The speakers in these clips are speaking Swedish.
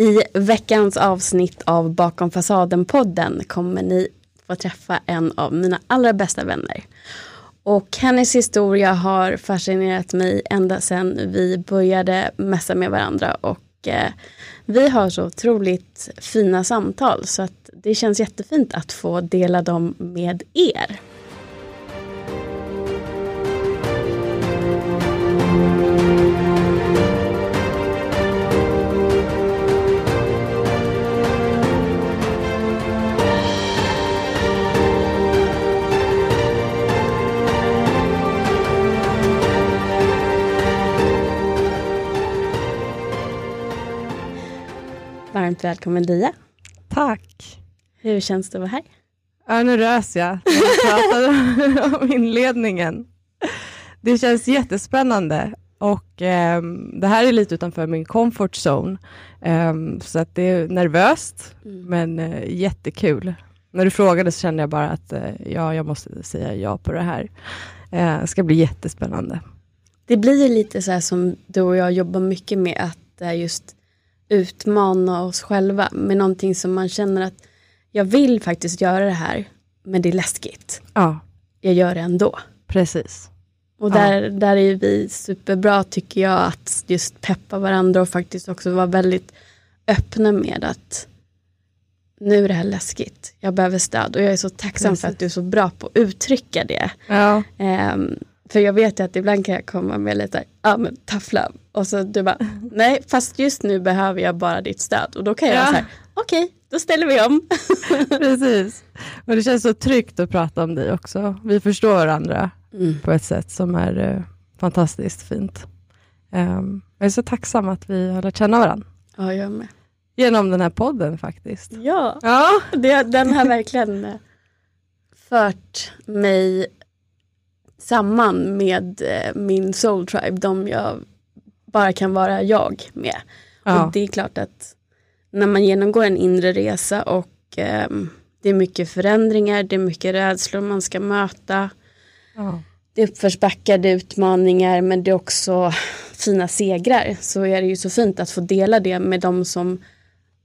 I veckans avsnitt av Bakom fasaden-podden kommer ni få träffa en av mina allra bästa vänner. Och hennes historia har fascinerat mig ända sedan vi började mässa med varandra och eh, vi har så otroligt fina samtal så att det känns jättefint att få dela dem med er. Varmt välkommen Dia. Tack. Hur känns det att vara här? Ja, nu rös jag när jag pratade om inledningen. Det känns jättespännande och eh, det här är lite utanför min comfort zone. Eh, så att det är nervöst, mm. men eh, jättekul. När du frågade så kände jag bara att eh, ja, jag måste säga ja på det här. Eh, det ska bli jättespännande. Det blir lite så här som du och jag jobbar mycket med, att just utmana oss själva med någonting som man känner att jag vill faktiskt göra det här, men det är läskigt. Ja. Jag gör det ändå. Precis. Och där, ja. där är vi superbra tycker jag att just peppa varandra och faktiskt också vara väldigt öppna med att nu är det här läskigt, jag behöver stöd och jag är så tacksam Precis. för att du är så bra på att uttrycka det. Ja. Um, för jag vet ju att ibland kan jag komma med lite, ja men tough love. Och så du bara, nej fast just nu behöver jag bara ditt stöd. Och då kan jag ja. säga, okej, okay, då ställer vi om. Precis. Och det känns så tryggt att prata om dig också. Vi förstår varandra mm. på ett sätt som är uh, fantastiskt fint. Um, jag är så tacksam att vi har lärt känna varandra. Ja, jag med. Genom den här podden faktiskt. Ja, ja. Det, den har verkligen eh, fört mig samman med eh, min soul tribe, de jag bara kan vara jag med. Ja. Och det är klart att när man genomgår en inre resa och eh, det är mycket förändringar, det är mycket rädslor man ska möta. Ja. Det är uppförsbackar, det är utmaningar men det är också fina segrar. Så är det ju så fint att få dela det med de som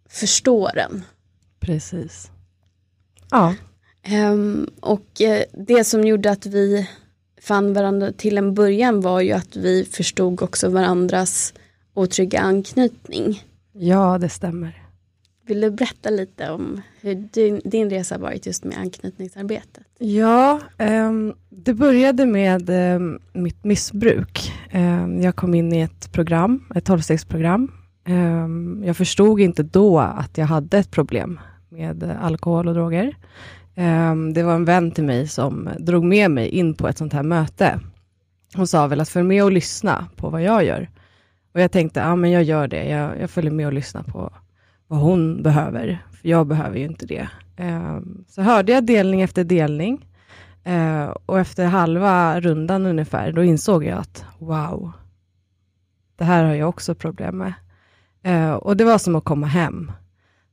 förstår en. Precis. Ja. Um, och uh, det som gjorde att vi fann varandra till en början var ju att vi förstod också varandras otrygga anknytning. Ja, det stämmer. Vill du berätta lite om hur din, din resa varit just med anknytningsarbetet? Ja, um, det började med um, mitt missbruk. Um, jag kom in i ett program, ett tolvstegsprogram. jag förstod inte då att jag hade ett problem med alkohol och droger. Um, det var en vän till mig som drog med mig in på ett sånt här möte. Hon sa väl att följ med och lyssna på vad jag gör. Och jag tänkte, ja men jag gör det. Jag, jag följer med och lyssnar på vad hon behöver. För jag behöver ju inte det. Um, så hörde jag delning efter delning. Uh, och efter halva rundan ungefär, då insåg jag att wow, det här har jag också problem med. Uh, och det var som att komma hem.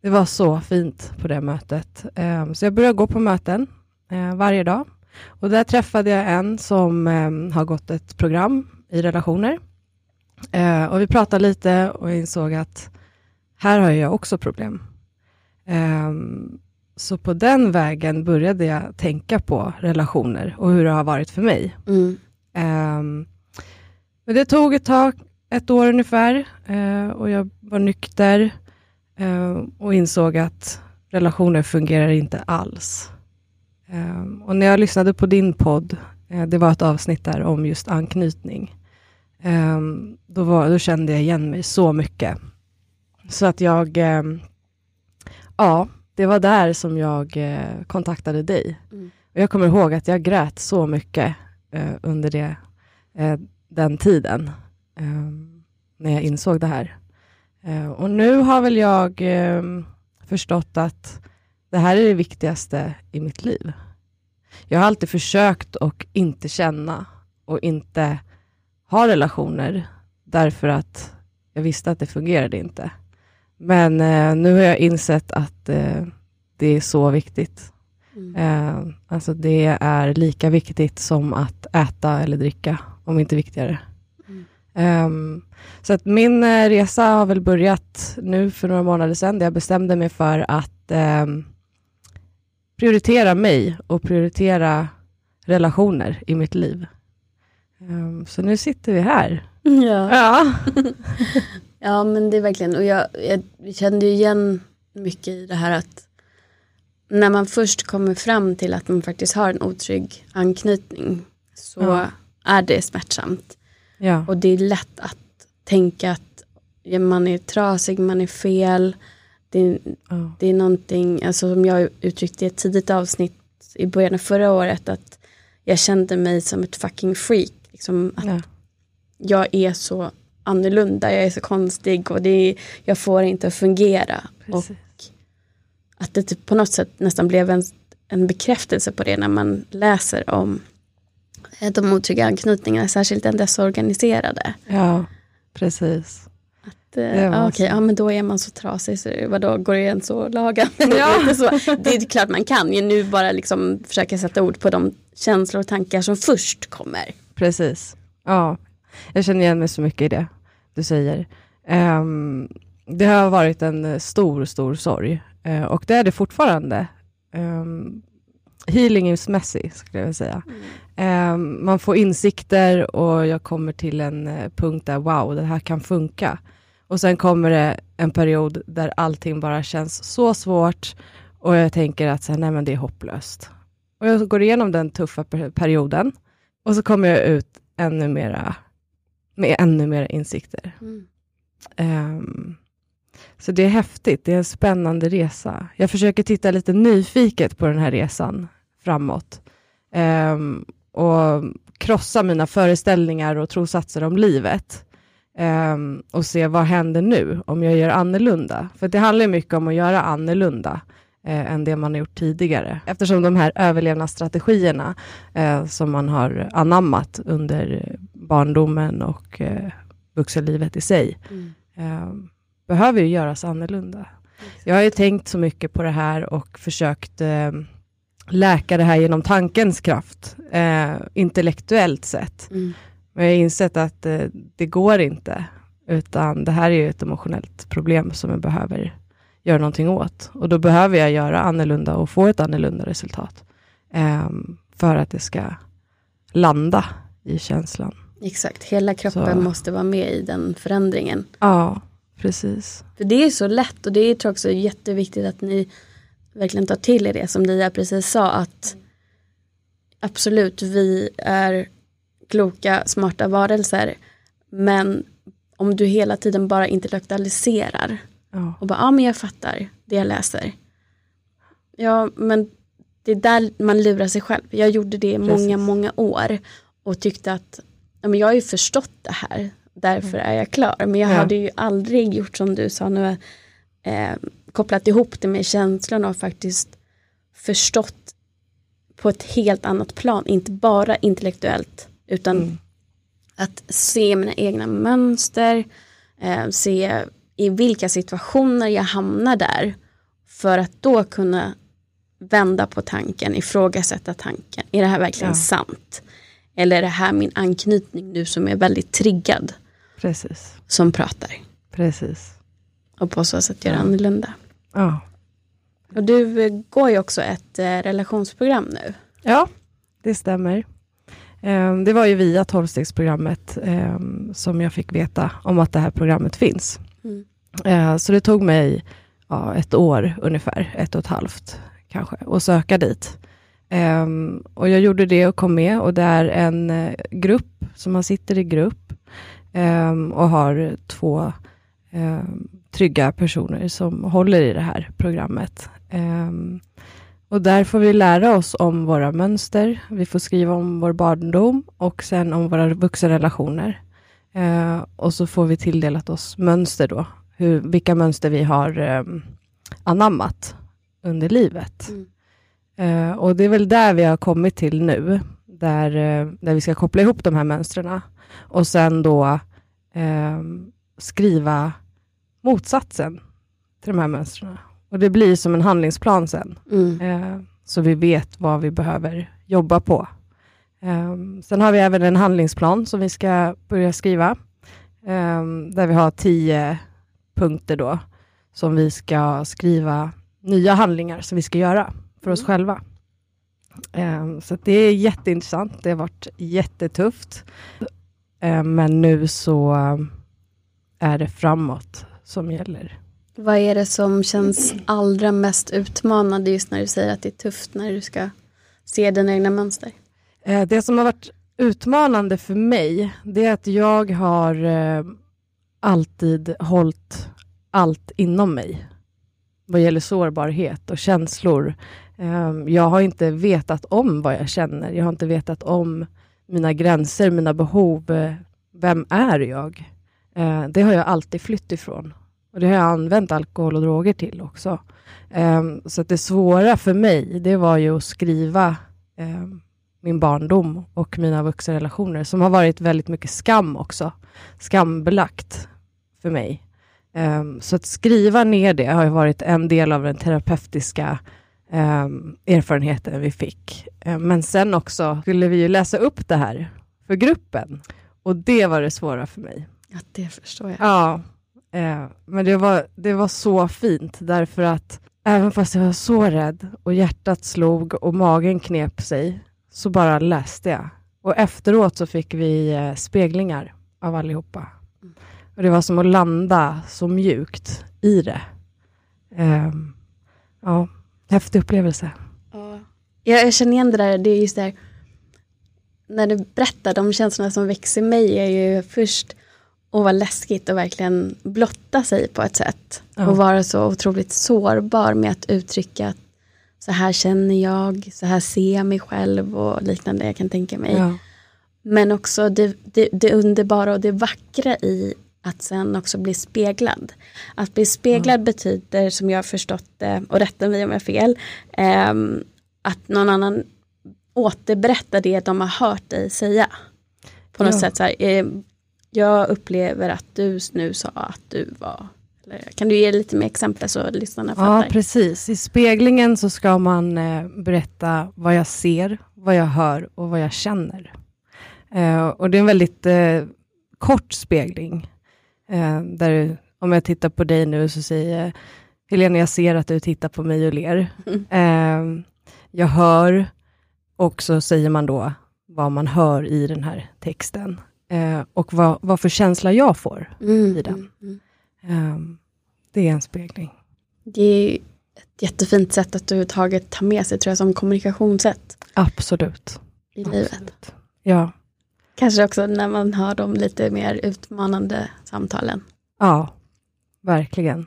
Det var så fint på det mötet. Um, så jag började gå på möten uh, varje dag. Och där träffade jag en som um, har gått ett program i relationer. Uh, och vi pratade lite och jag insåg att här har jag också problem. Um, så på den vägen började jag tänka på relationer och hur det har varit för mig. Mm. men det tog ett tag, ett år ungefär, uh, och jag var nykter. Uh, och insåg att relationer fungerar inte alls. Uh, och när jag lyssnade på din podd, uh, det var ett avsnitt där om just anknytning, då, var, då, kände jag igen mig så mycket. Så att jag, ja, det var där som jag kontaktade dig. Mm. Och jag kommer ihåg att jag grät så mycket under det, den tiden, när jag insåg det här. Eh, och nu har väl jag eh, förstått att det här är det viktigaste i mitt liv. Jag har alltid försökt att inte känna och inte ha relationer därför att jag visste att det fungerade inte. Men eh, nu har jag insett att eh, det är så viktigt. Mm. Eh, alltså det är lika viktigt som att äta eller dricka, om inte viktigare. Um, så att min uh, resa har väl börjat nu för några månader sedan, där jag bestämde mig för att um, prioritera mig och prioritera relationer i mitt liv. Um, så nu sitter vi här. Ja. Ja, ja men det är verkligen, och jag, jag kände igen mycket i det här att när man först kommer fram till att man faktiskt har en otrygg anknytning så Ja. är det smärtsamt. Ja. Och det är lätt att tänka att man är trasig, man är fel. Det är, ja. det är någonting, alltså som jag uttryckte i ett tidigt avsnitt i början av förra året, att jag kände mig som ett fucking freak. Liksom att ja. jag är så annorlunda, jag är så konstig och det är, jag får inte att fungera. Och Precis. att det typ på något sätt nästan blev en, en bekräftelse på det när man läser om de otrygga anknytningarna, särskilt den desorganiserade. Ja, precis. Att, Det eh, ja, okej, ja men då är man så trasig så vadå, går det ens att laga? Ja. Lite så. Det är klart man kan ju nu bara liksom försöka sätta ord på de känslor och tankar som först kommer. Precis. Ja, jag känner igen mig så mycket i det du säger. Ehm, det har varit en eh, stor, stor sorg. Eh, och det är det fortfarande. Um, healingsmässigt skulle jag vilja säga. Ehm, man får insikter och jag kommer till en eh, punkt där wow, det här kan funka. Och sen kommer det en period där allting bara känns så svårt och jag tänker att så här, nej men det är hopplöst. Och jag går igenom den tuffa per- perioden och så kommer jag ut ännu mera, med ännu mer insikter. Ehm, så det är häftigt, det är en spännande resa. Jag försöker titta lite nyfiket på den här resan framåt. Ehm, och krossa mina föreställningar och trosatser om livet. Ehm, och se vad händer nu om jag gör annorlunda. För det handlar mycket om att göra annorlunda eh, än det man har gjort tidigare. Eftersom de här överlevnadsstrategierna eh, som man har anammat under barndomen och eh, vuxenlivet i sig Mm. eh, behöver ju göras annorlunda. Jag har ju tänkt så mycket på det här och försökt eh, läka det här genom tankens kraft, eh, intellektuellt sett. Mm. Men jag har insett att eh, det går inte, utan det här är ju ett emotionellt problem som jag behöver göra någonting åt. Och då behöver jag göra annorlunda och få ett annorlunda resultat. ehm, för att det ska landa i känslan. Exakt, hela kroppen Så. måste vara med i den förändringen. Ja, precis. För det är så lätt och det är tror jag också jätteviktigt att ni verkligen tar till er det som Dia precis sa att absolut vi är kloka, smarta varelser men om du hela tiden bara intellektualiserar Ja, och bara ja men jag fattar det jag läser. Ja men det är där man lurar sig själv. Jag gjorde det i många, många år och tyckte att ja, men jag har ju förstått det här, därför är jag klar. Men jag Mm. Ja. hade ju aldrig gjort som du sa nu, eh, kopplat ihop det med känslan och faktiskt förstått på ett helt annat plan, inte bara intellektuellt utan Mm. att se mina egna mönster, eh, se i vilka situationer jag hamnar där för att då kunna vända på tanken, ifrågasätta tanken. Är det här verkligen Ja. sant? Eller är det här min anknytning nu som är väldigt triggad precis. som pratar? Precis. Och på så sätt göra Ja. annorlunda. Ja. Och du eh, går ju också ett eh, relationsprogram nu. Ja, det stämmer. Ehm, Det var ju via tolvstegsprogrammet ehm, som jag fick veta om att det här programmet finns. Mm. Eh, Så det tog mig ja, ett år ungefär, ett och ett halvt kanske, att söka dit. Ehm, Och jag gjorde det och kom med och det är en eh, grupp, som man sitter i grupp ehm, och har två ehm, trygga personer som håller i det här programmet. Ehm, och där får vi lära oss om våra mönster. Vi får skriva om vår barndom och sen om våra vuxenrelationer. Eh, och så får vi tilldelat oss mönster då. Hur, vilka mönster vi har anammat under livet. Mm. Eh, och det är väl där vi har kommit till nu. Där, eh, där vi ska koppla ihop de här mönstren. Och sen då eh, skriva motsatsen till de här mönstren. Och det blir som en handlingsplan sen. Mm. Eh, så vi vet vad vi behöver jobba på. Eh, sen har vi även en handlingsplan som vi ska börja skriva. Um, där vi har tio punkter då som vi ska skriva nya handlingar som vi ska göra för oss mm. själva. Um, så det är jätteintressant. Det har varit jättetufft. Um, men nu så är det framåt som gäller. Vad är det som känns allra mest utmanande just när du säger att det är tufft när du ska se dina egna mönster? Uh, det som har varit utmanande för mig, det är att jag har alltid hållit allt inom mig vad gäller sårbarhet och känslor. Ehm, jag har inte vetat om vad jag känner. Jag har inte vetat om mina gränser, mina behov. Vem är jag? Ehm, det har jag alltid flytt ifrån. Och det har jag använt alkohol och droger till också. Ehm, så att det svåra för mig, det var ju att skriva min barndom och mina vuxenrelationer, som har varit väldigt mycket skam också. Skambelagt för mig. Så att skriva ner det har varit en del av den terapeutiska um, erfarenheten vi fick. Um, men sen också skulle vi ju läsa upp det här för gruppen. Och det var det svåra för mig. Ja, det förstår jag. Ja, uh, men det var, det var så fint därför att även fast jag var så rädd och hjärtat slog och magen knep sig så bara läste jag. Och efteråt så fick vi uh, speglingar av allihopa. Och det var som att landa så mjukt i det. Um, ja, häftig upplevelse. Ja. Jag känner igen det där, det är just där när du berättar de känslorna som växer i mig är ju först och vad läskigt att verkligen blotta sig på ett sätt. Ja. Och vara så otroligt sårbar med att uttrycka att så här känner jag, så här ser jag mig själv och liknande. Jag kan tänka mig. Ja. Men också det, det, det, underbara och det vackra i att sen också bli speglad. Att bli speglad mm. betyder, som jag har förstått det, och rätta mig om jag har fel, eh, att någon annan återberättar det de har hört dig säga. På något ja. sätt så här, eh, jag upplever att du nu sa att du var kan du ge lite mer exempel så lyssnarna fattar? Ja, precis. I speglingen så ska man eh, berätta vad jag ser, vad jag hör och vad jag känner. Eh, och det är en väldigt eh, kort spegling. Eh, där om jag tittar på dig nu så säger Helena, jag ser att du tittar på mig och ler. Mm. Eh, jag hör, och så säger man då vad man hör i den här texten. Eh, och vad, vad för känsla jag får mm, i den. Mm. Eh, det är en spegling. Det är ett jättefint sätt att överhuvudtaget ta med sig, tror jag, som kommunikationssätt. Absolut. I livet. Absolut. Ja. Kanske också när man har de lite mer utmanande samtalen. Ja, verkligen.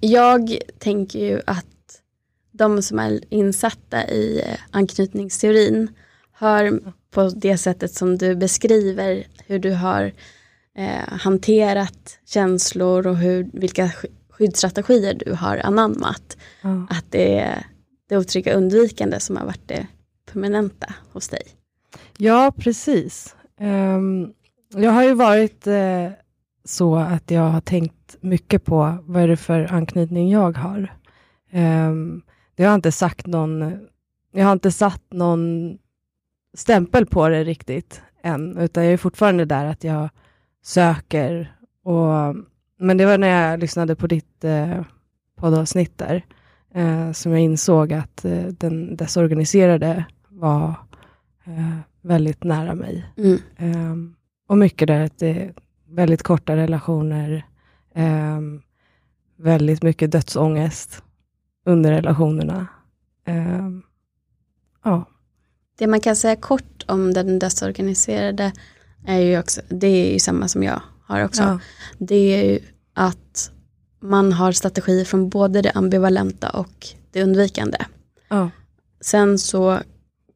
Jag tänker ju att de som är insatta i eh, anknytningsteorin hör på det sättet som du beskriver hur du har eh, hanterat känslor och hur, vilka skyddsstrategier du har anammat. Ja. Att det är det otrygga undvikande som har varit det permanenta hos dig. Ja, precis. Um, jag har ju varit uh, så att jag har tänkt mycket på vad är det för anknytning jag har. Um, jag har inte sagt någon, jag har inte satt någon stämpel på det riktigt än, utan jag är fortfarande där att jag söker. Och, men det var när jag lyssnade på ditt eh, poddavsnitt där, eh, som jag insåg att eh, den desorganiserade var eh, väldigt nära mig. Mm. Um, och mycket där att det är väldigt korta relationer, um, väldigt mycket dödsångest under relationerna. Um, ja. Det man kan säga kort om den dödsorganiserade är ju också, det är ju samma som jag har också. Ja. Det är ju att man har strategier från både det ambivalenta och det undvikande. Ja. Sen så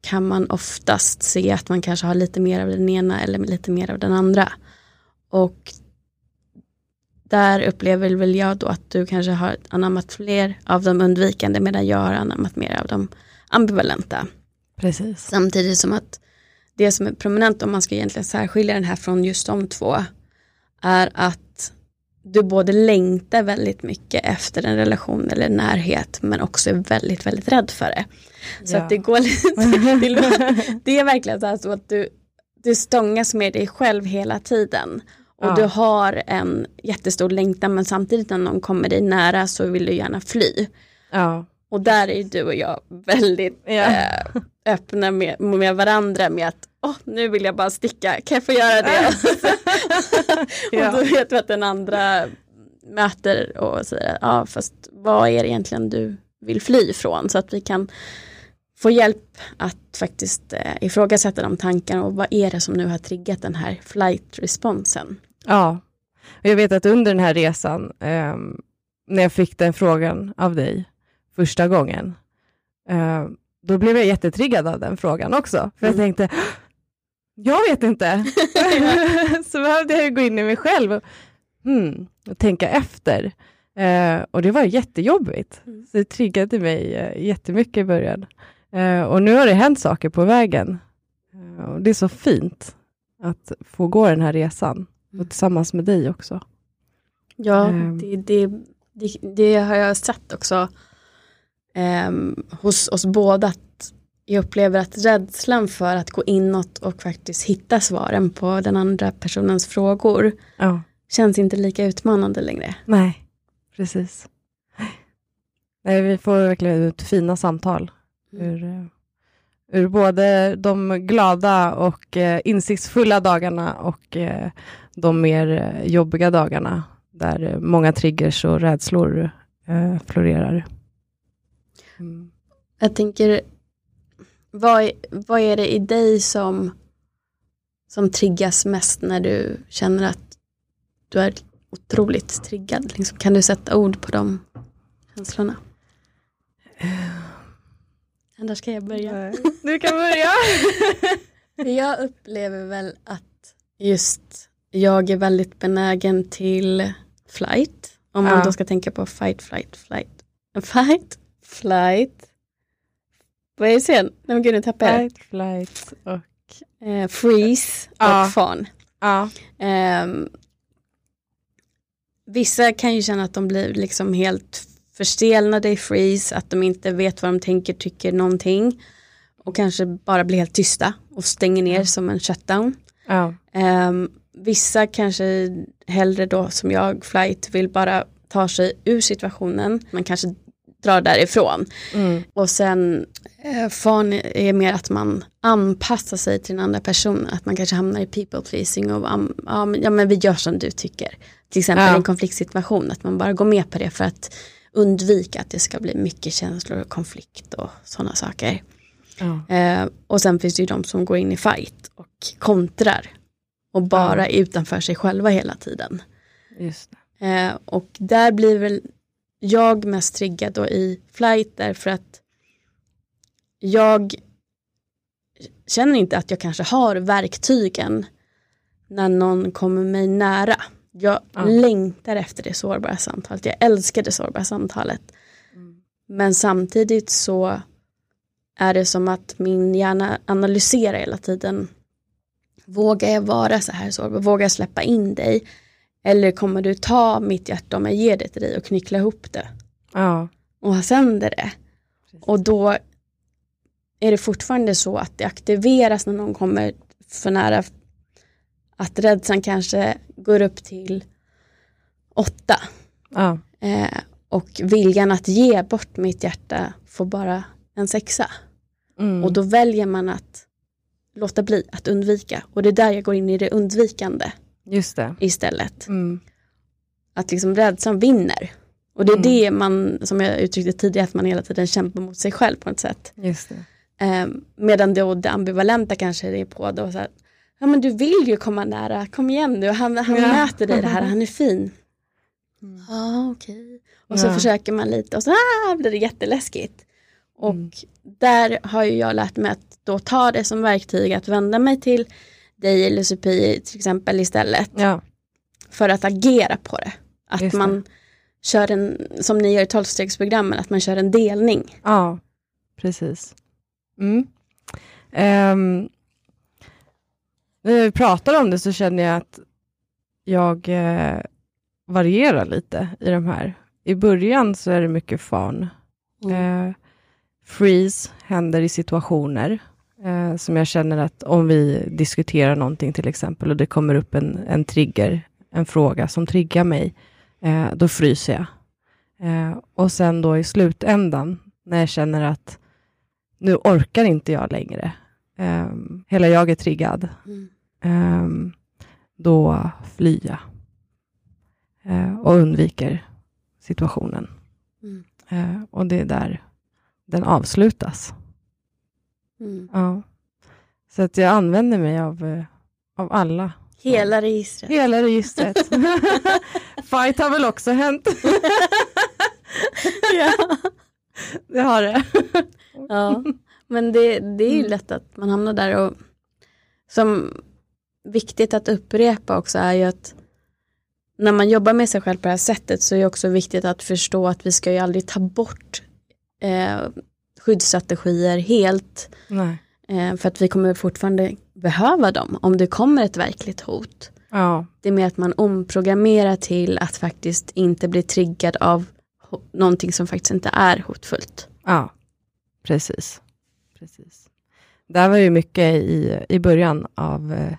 kan man oftast se att man kanske har lite mer av den ena eller lite mer av den andra. Och där upplever väl jag då att du kanske har anammat fler av de undvikande medan jag har anammat mer av de ambivalenta. Precis. Samtidigt som att det som är prominent om man ska egentligen särskilja den här från just de två är att du både längtar väldigt mycket efter en relation eller närhet men också är väldigt, väldigt rädd för det. Så ja. att det går lite, det, det är verkligen så, så att du, du stångas med dig själv hela tiden. Och Ja. du har en jättestor längtan men samtidigt när någon kommer dig nära så vill du gärna fly. Ja. Och där är du och jag väldigt Ja. eh, öppna med, med varandra med att åh, nu vill jag bara sticka, kan jag få göra det? Och då vet vi att den andra möter och säger, ja fast vad är det egentligen du vill fly ifrån? Så att vi kan få hjälp att faktiskt eh, ifrågasätta de tankarna och vad är det som nu har triggat den här flight-responsen? Ja, och jag vet att under den här resan, ehm, när jag fick den frågan av dig första gången, ehm, då blev jag jättetriggad av den frågan också. För jag Mm. tänkte, jag vet inte. så behövde jag gå in i mig själv och, hmm, och tänka efter. Eh, och det var jättejobbigt. Mm. Så det triggade mig uh, jättemycket i början. Eh, och nu har det hänt saker på vägen. Eh, och det är så fint att få gå den här resan. Mm. Och tillsammans med dig också. Ja, Ehm. det, det, det, det har jag sett också ehm, hos oss båda. Att jag upplever att rädslan för att gå inåt och faktiskt hitta svaren på den andra personens frågor Ja, känns inte lika utmanande längre. nej, precis. Nej, vi får verkligen ut fina samtal ur, eh, ur både de glada och eh, insiktsfulla dagarna och eh, de mer jobbiga dagarna där många triggers och rädslor eh, florerar. Mm. Jag tänker, vad, är- vad är det i dig som, som triggas mest när du känner att du är otroligt triggad? Liksom, kan du sätta ord på de känslorna? Annars ska jag börja. Du kan börja. Jag upplever väl att just jag är väldigt benägen till flight. Om man Ja. då ska tänka på fight, flight, flight. Fight, flight. Vad är det sen? Nej men gud nu tappade jag. Fight, flight och... Eh, freeze och Ja. fawn. Ja. Ehm, vissa kan ju känna att de blir liksom helt förstelnade i freeze, att de inte vet vad de tänker, tycker någonting. Och kanske bara blir helt tysta och stänger ner Ja. som en shutdown. Ja. Ehm, vissa kanske hellre då som jag, flight, vill bara ta sig ur situationen. Man kanske drar därifrån. Mm. Och sen eh, fan är mer att man anpassar sig till den andra personen. Att man kanske hamnar i people pleasing och um, ja, men, ja men vi gör som du tycker. Till exempel Ja. i en konfliktsituation. Att man bara går med på det för att undvika att det ska bli mycket känslor och konflikt och sådana saker. Ja. Eh, och sen finns det ju de som går in i fight och kontrar. Och bara är utanför sig själva hela tiden. Eh, och där blir väl jag mest triggad då i flight därför att jag känner inte att jag kanske har verktygen när någon kommer mig nära. Jag Ja. längtar efter det sårbara samtalet. Jag älskar det sårbara samtalet. Men samtidigt så är det som att min hjärna analyserar hela tiden. Vågar jag vara så här sårbar? Vågar jag släppa in dig? Eller kommer du ta mitt hjärta om jag ger det till dig och knyckla ihop det? Ja. Och ha sönder det? Och då är det fortfarande så att det aktiveras när någon kommer för nära. Att rädslan kanske går upp till åtta. Ja. Eh, och viljan att ge bort mitt hjärta får bara en sexa. Mm. Och då väljer man att låta bli, att undvika. Och det är där jag går in i det undvikande Just det. istället. Mm. Att liksom rädslan vinner. Och det är Mm. det man, som jag uttryckte tidigare, att man hela tiden kämpar mot sig själv på ett sätt. Just det. Eh, medan då det ambivalenta kanske är på då så här, ja men du vill ju komma nära, kom igen nu, han, han Ja. möter dig det här, han är fin. Mm. Ja okej. Och så Ja. försöker man lite och så ah, blir det jätteläskigt. Och Mm. där har ju jag lärt mig att då ta det som verktyg att vända mig till dig eller Sofie till exempel istället. Ja. För att agera på det. Att Just det. man kör en, som ni gör i tolvstegsprogrammen, att man kör en delning. Ja, precis. Mm. Ehm, när vi pratar om det så känner jag att jag eh, varierar lite i de här. I början så är det mycket fan. Mm. Eh, freeze händer i situationer. Eh, som jag känner att om vi diskuterar någonting till exempel och det kommer upp en, en trigger, en fråga som triggar mig, eh, då fryser jag. Eh, och sen då i slutändan, när jag känner att nu orkar inte jag längre, eh, hela jag är triggad, Mm. eh, då flyr jag eh, och undviker situationen. Mm. Eh, och det är där den avslutas. Mm. Ja. Så att jag använder mig av, eh, av alla. Hela registret. Hela registret. Fight har väl också hänt. ja. Det har det. ja. Men det, det är ju Mm. lätt att man hamnar där och som viktigt att upprepa också är ju att när man jobbar med sig själv på det här sättet så är det också viktigt att förstå att vi ska ju aldrig ta bort eh, skyddsstrategier helt eh, för att vi kommer fortfarande behöva dem om det kommer ett verkligt hot. Ja, Det är mer att man omprogrammerar till att faktiskt inte bli triggad av någonting som faktiskt inte är hotfullt. ja. Precis. Precis. här var ju mycket i, i början av eh,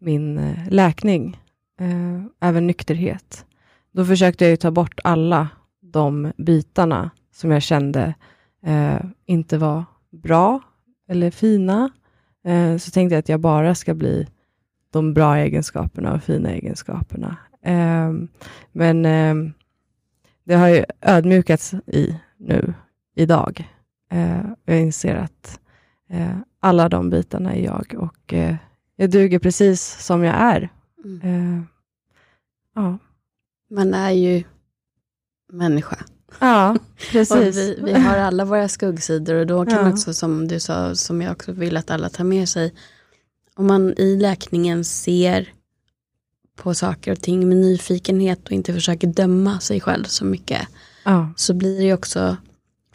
min eh, läkning, eh, även nykterhet. Då försökte jag ju ta bort alla de bitarna som jag kände eh, inte var bra eller fina. Eh, så tänkte jag att jag bara ska bli de bra egenskaperna och fina egenskaperna. Eh, men eh, det har ju ödmjukats i nu, idag. Eh, jag inser att eh, alla de bitarna är jag och eh, jag duger precis som jag är. Mm. Ja. Man är ju människa. ja, precis. vi, vi har alla våra skuggsidor och då kan Ja. också som du sa, som jag också vill att alla tar med sig, om man i läkningen ser på saker och ting med nyfikenhet och inte försöker döma sig själv så mycket, ja, så blir det också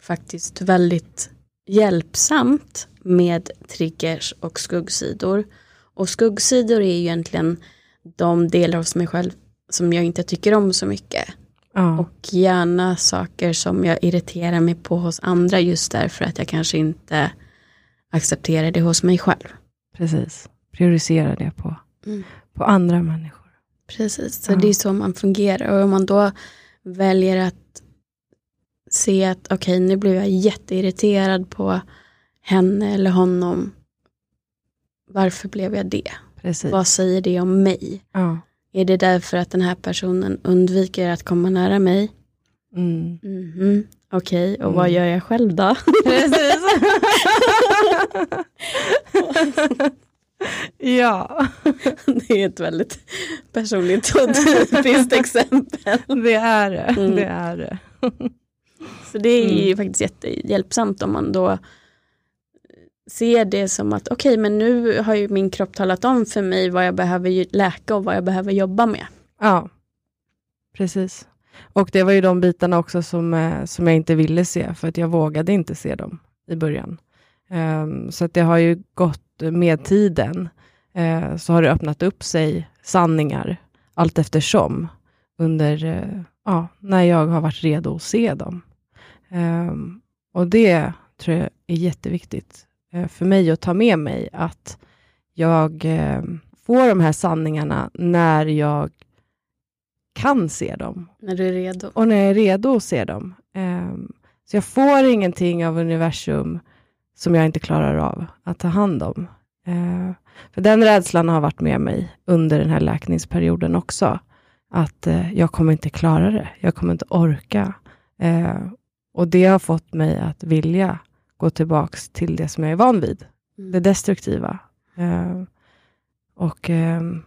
faktiskt väldigt hjälpsamt med triggers och skuggsidor. Och skuggsidor är ju egentligen de delar hos mig själv som jag inte tycker om så mycket. ja, Och gärna saker som jag irriterar mig på hos andra just därför att jag kanske inte accepterar det hos mig själv. precis. Prioritera det på, Mm. på andra människor. Precis, så Ja. det är så man fungerar. Och om man då väljer att se att okej, nu blev jag jätteirriterad på henne eller honom. Varför blev jag det? Precis. Vad säger det om mig? Ja. Är det därför att den här personen undviker att komma nära mig? Mm. Mhm. Okej, och Mm. vad gör jag själv då? Precis. ja, Det är ett väldigt personligt och typiskt exempel. det är det. Mm. det, är det. Så det är ju Mm. faktiskt jättehjälpsamt om man då ser det som att okej men nu har ju min kropp talat om för mig vad jag behöver läka och vad jag behöver jobba med. Ja, precis. Och det var ju de bitarna också som, eh, som jag inte ville se, för att jag vågade inte se dem i början. Ehm, så att det har ju gått med tiden, eh, så har det öppnat upp sig sanningar allt eftersom, under, eh, ja, när jag har varit redo att se dem. Ehm, och det tror jag är jätteviktigt eh, för mig att ta med mig, att jag eh, får de här sanningarna när jag kan se dem När du är redo. och när jag är redo att se dem. Ehm, så jag får ingenting av universum som jag inte klarar av att ta hand om. Ehm, för den rädslan har varit med mig under den här läkningsperioden också. Att eh, jag kommer inte klara det, jag kommer inte orka. Ehm, och det har fått mig att vilja gå tillbaks till det som jag är van vid, det Mm. destruktiva. Ehm, och ehm,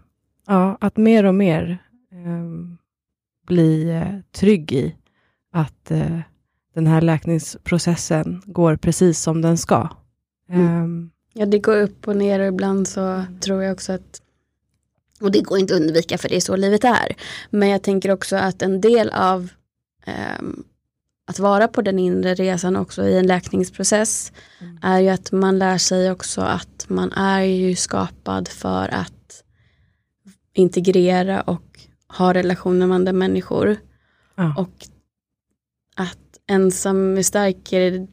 ja, att mer och mer ehm, bli eh, trygg i att eh, den här läkningsprocessen går precis som den ska. Mm. Ehm, Ja det går upp och ner och ibland så tror jag också att och det går inte att undvika för det är så livet är. Men jag tänker också att en del av ehm, att vara på den inre resan också i en läkningsprocess Mm. är ju att man lär sig också att man är ju skapad för att integrera och ha relationer med andra människor. ja, Och att ensam är stark är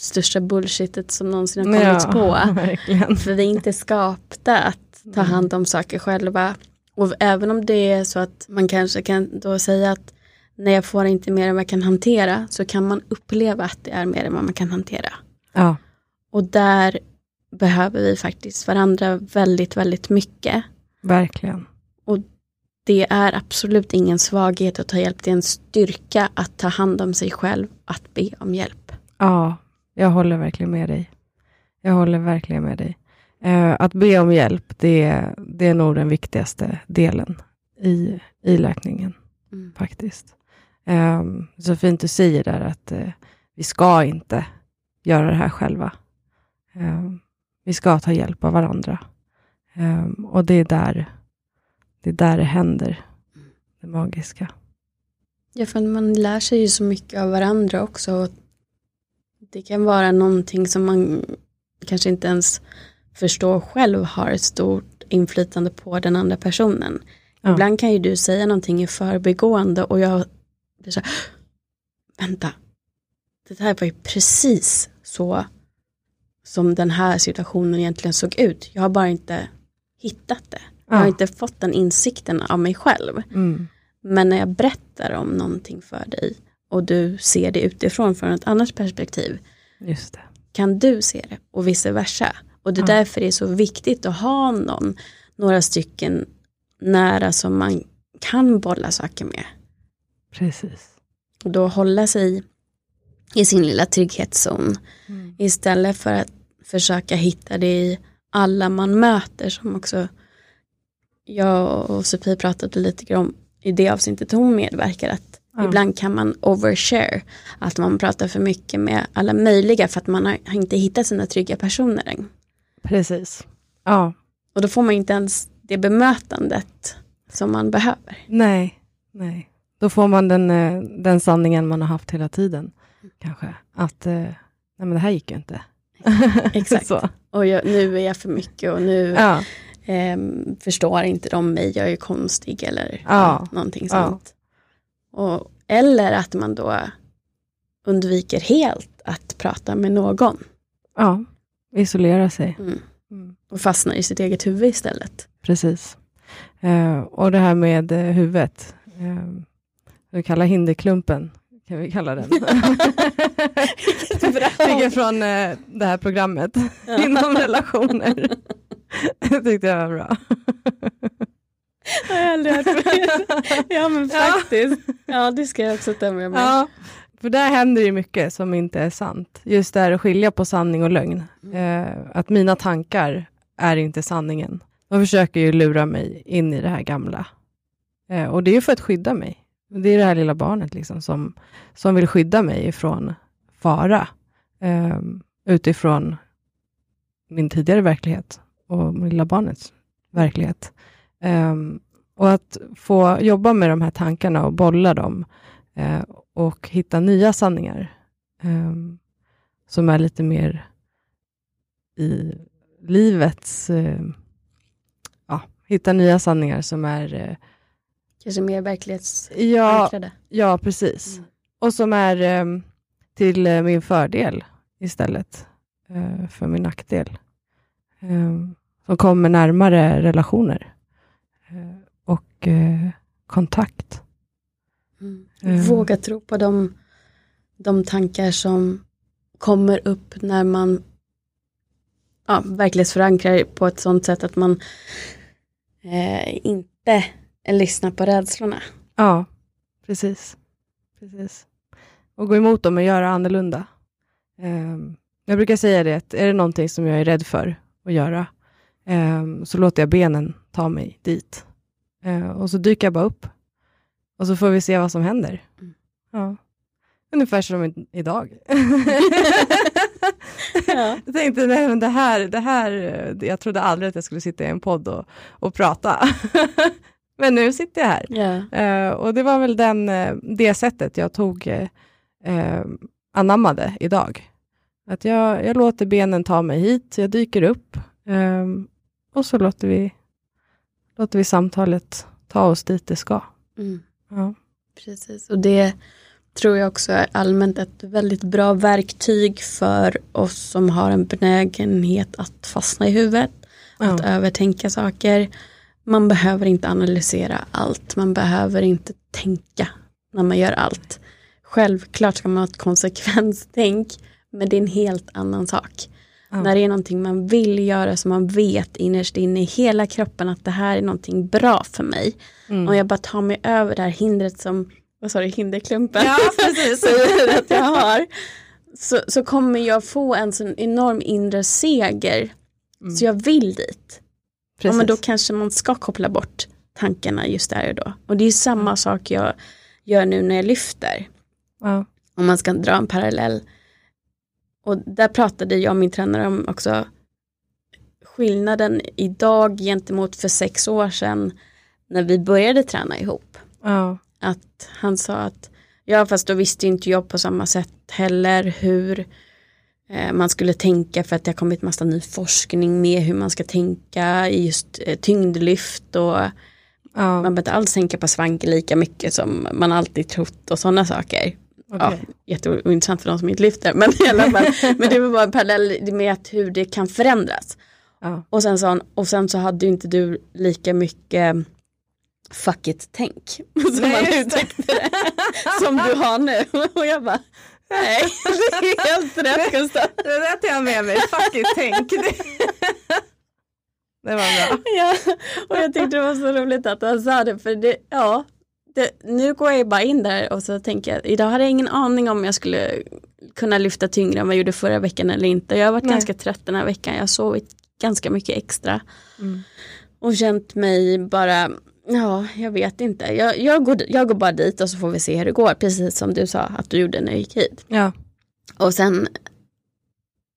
största bullshitet som någonsin har kommits Ja, på. verkligen. För vi är inte skapta att ta hand om saker själva. Och även om det är så att man kanske kan då säga att när jag får inte mer än vad jag kan hantera så kan man uppleva att det är mer än vad man kan hantera. Ja, Och där behöver vi faktiskt varandra väldigt, väldigt mycket. verkligen. Det är absolut ingen svaghet att ta hjälp, det är en styrka att ta hand om sig själv, att be om hjälp. Ja, jag håller verkligen med dig. Jag håller verkligen med dig. Eh, att be om hjälp, det, det är nog den viktigaste delen i, i läkningen, Mm. faktiskt. Eh, så fint du säger där att eh, vi ska inte göra det här själva. Eh, vi ska ta hjälp av varandra. Eh, och det är där det, är där det händer, det magiska. Ja, för man lär sig ju så mycket av varandra också. Det kan vara någonting som man kanske inte ens förstår själv har ett stort inflytande på den andra personen. Ja. Ibland kan ju du säga någonting i förbigående och jag blir så här, vänta, det här var ju precis så som den här situationen egentligen såg ut. Jag har bara inte hittat det. Jag har Ja. inte fått den insikten av mig själv. Mm. Men när jag berättar om någonting för dig och du ser det utifrån från ett annat perspektiv kan du se det och vice versa. Och det är Ja. därför det är så viktigt att ha någon, några stycken nära som man kan bolla saker med. Precis. Och då hålla sig i sin lilla trygghetszon Mm. istället för att försöka hitta det i alla man möter som också jag och Sofie pratade lite grann om i det avsnittet hon medverkar att Ja. ibland kan man overshare att man pratar för mycket med alla möjliga för att man har, har inte hittat sina trygga personer än. Precis. Ja, Och då får man inte ens det bemötandet som man behöver. nej, nej. Då får man den, eh, den sanningen man har haft hela tiden. Kanske. Att, eh, nej men det här gick ju inte. Exakt. Och jag, nu är jag för mycket och nu Ja, ehm, förstår inte de mig, jag är konstig eller Ja. någonting Ja. sånt. Och, eller att man då undviker helt att prata med någon ja. Isolera sig. mm. Mm. och fastnar i sitt eget huvud istället. Precis. Eh, och det här med eh, huvudet. Eh, vi kallar hinderklumpen. Kan vi kalla den. Fick jag från eh, det här programmet. Inom relationer. det tyckte jag var bra. Jag har aldrig hört. Ja men faktiskt. Ja det ska jag också ta med mig. Ja, för där händer ju mycket som inte är sant. Just det här att skilja på sanning och lögn. Eh, att mina tankar är inte sanningen. De försöker ju lura mig in i det här gamla. Eh, och det är ju för att skydda mig. Det är det här lilla barnet liksom som, som vill skydda mig ifrån fara. Eh, utifrån min tidigare verklighet och min lilla barnets verklighet. Eh, och att få jobba med de här tankarna och bolla dem eh, och hitta nya sanningar eh, som är lite mer i livets... Eh, ja, hitta nya sanningar som är... Eh, Kanske mer ja, verklighetsankrade. ja, precis. Mm. Och som är eh, till eh, min fördel istället eh, för min nackdel. Eh, som kommer närmare relationer eh, och kontakt. Mm. Mm. Våga tro på de, de tankar som kommer upp när man ja, verklighetsförankrar på ett sånt sätt att man eh, inte lyssnar på rädslorna. Ja, precis. precis. Och gå emot dem och göra annorlunda. Ehm, jag brukar säga det, att är det någonting som jag är rädd för att göra, ehm, så låter jag benen ta mig dit. Ehm, och så dyker jag bara upp. Och så får vi se vad som händer. Mm. Ja. Ungefär som idag. Ja. Jag tänkte, nej men det här, det här, jag trodde aldrig att jag skulle sitta i en podd och, och prata. men nu sitter jag här. Ja. Eh, och det var väl den, eh, det sättet jag tog, eh, anammade idag. Att jag, jag låter benen ta mig hit, jag dyker upp eh, och så låter vi, låter vi samtalet ta oss dit det ska. Mm. Ja. Precis, och det tror jag också är allmänt ett väldigt bra verktyg för oss som har en benägenhet att fastna i huvudet. Ja. Att övertänka saker. Man behöver inte analysera allt. Man behöver inte tänka när man gör allt. Självklart ska man ha ett konsekvenstänk. Men det är en helt annan sak. Ja. När det är någonting man vill göra som man vet innerst inne i hela kroppen att det här är någonting bra för mig. Mm. Och jag bara tar mig över det här hindret som, vad sa du, hinderklumpen? Ja, precis. att jag har. Så, så kommer jag få en sån enorm inre seger. Så jag vill dit. Ja, Precis. men då kanske man ska koppla bort tankarna just där och då. Och det är samma sak jag gör nu när jag lyfter. ja. Om man ska dra en parallell. Och där pratade jag och min tränare om också skillnaden idag gentemot för sex år sedan när vi började träna ihop. Ja. Att han sa att, ja fast då visste inte jag på samma sätt heller hur man skulle tänka för att det har kommit massa ny forskning med hur man ska tänka i just eh, tyngdlyft och Ja. man behöver inte alls tänka på svank lika mycket som man alltid trott och sådana saker. Ja, Okej. jätteointressant för de som inte lyfter men i alla fall. men det var bara en parallell med att hur det kan förändras. Ja. Och sen, han, och sen så hade ju inte du lika mycket fuck it-tänk. Som Nej, man uttryckte det. Som du har nu. Och jag bara, nej, det är helt rätt Gustav. Det där tar jag med mig. Fuck it, tänk. Det, det var bra. Ja, och jag tyckte det var så roligt att han sa det. För det, ja, det, nu går jag bara in där och så tänker jag, idag hade jag ingen aning om jag skulle kunna lyfta tyngre än vad jag gjorde förra veckan eller inte. Jag har varit Nej. ganska trött den här veckan, jag har sovit ganska mycket extra. Mm. Och känt mig bara, ja jag vet inte. Jag, jag, går, jag går bara dit och så får vi se hur det går. Precis som du sa att du gjorde när du gick hit. Ja. Och sen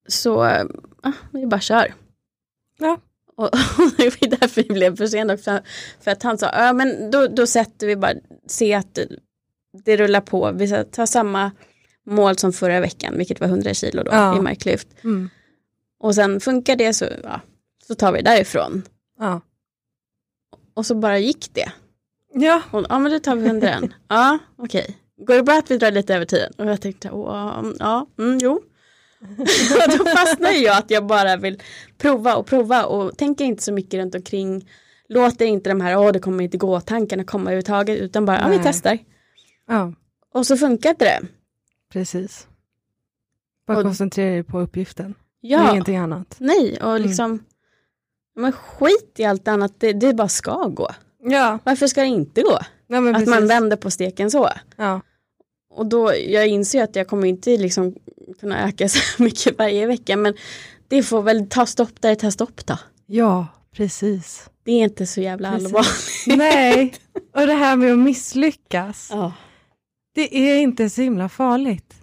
så, ja, vi bara kör. Ja. Och, och det var därför vi blev försenade. För, för att han sa, ja men då, då sätter vi bara, se att det, rullar på. Vi tar samma mål som förra veckan, vilket var 100 kilo då Ja. i marklyft. Mm. Och sen funkar det så, ja, så tar vi därifrån. Ja. Och så bara gick det. Ja. Och, ja men då tar vi 100 Ja, okej. Går det bra att vi drar lite över tiden? Och jag tänkte, åh, ja, mm, jo. Då fastnar jag att jag bara vill prova och prova och tänker inte så mycket runt omkring. Låter inte de här, åh det kommer inte gå, tankarna komma överhuvudtaget, utan bara, ja vi testar. ja, Och så funkar inte det. precis. Bara Och- koncentrera dig på uppgiften. Ja, Ingenting annat. nej, och Mm. Men skit i allt annat, det, det bara ska gå. Ja, Varför ska det inte gå? ja Att precis. man vänder på steken så. Ja. Och då, jag inser att jag kommer inte liksom kunna öka så mycket varje vecka men det får väl ta stopp där det tar stopp då. ja, precis. Det är inte så jävla Precis. allvarligt. Nej, och det här med att misslyckas. Ja. Det är inte så himla farligt.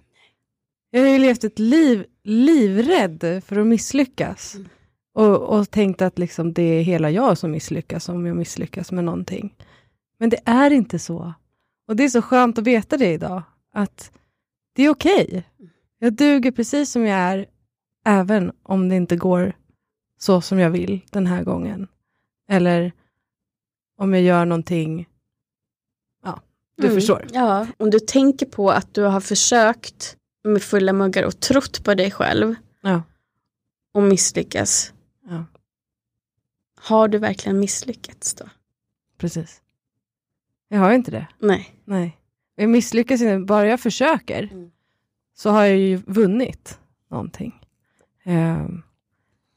Jag har ju levt ett liv livrädd för att misslyckas. Mm. Och, och tänkt att liksom det är hela jag som misslyckas om jag misslyckas med någonting. Men det är inte så. Och det är så skönt att veta det idag. Att det är okej. Jag duger precis som jag är. Även om det inte går så som jag vill den här gången. Eller om jag gör någonting. Ja, du Mm. förstår. Ja, om du tänker på att du har försökt med fulla muggar och trott på dig själv Ja. och misslyckas. Ja. Har du verkligen misslyckats då? Precis. Jag har ju inte det. Nej. Nej. Jag misslyckas inte. Bara jag försöker Mm. så har jag ju vunnit någonting. Ehm,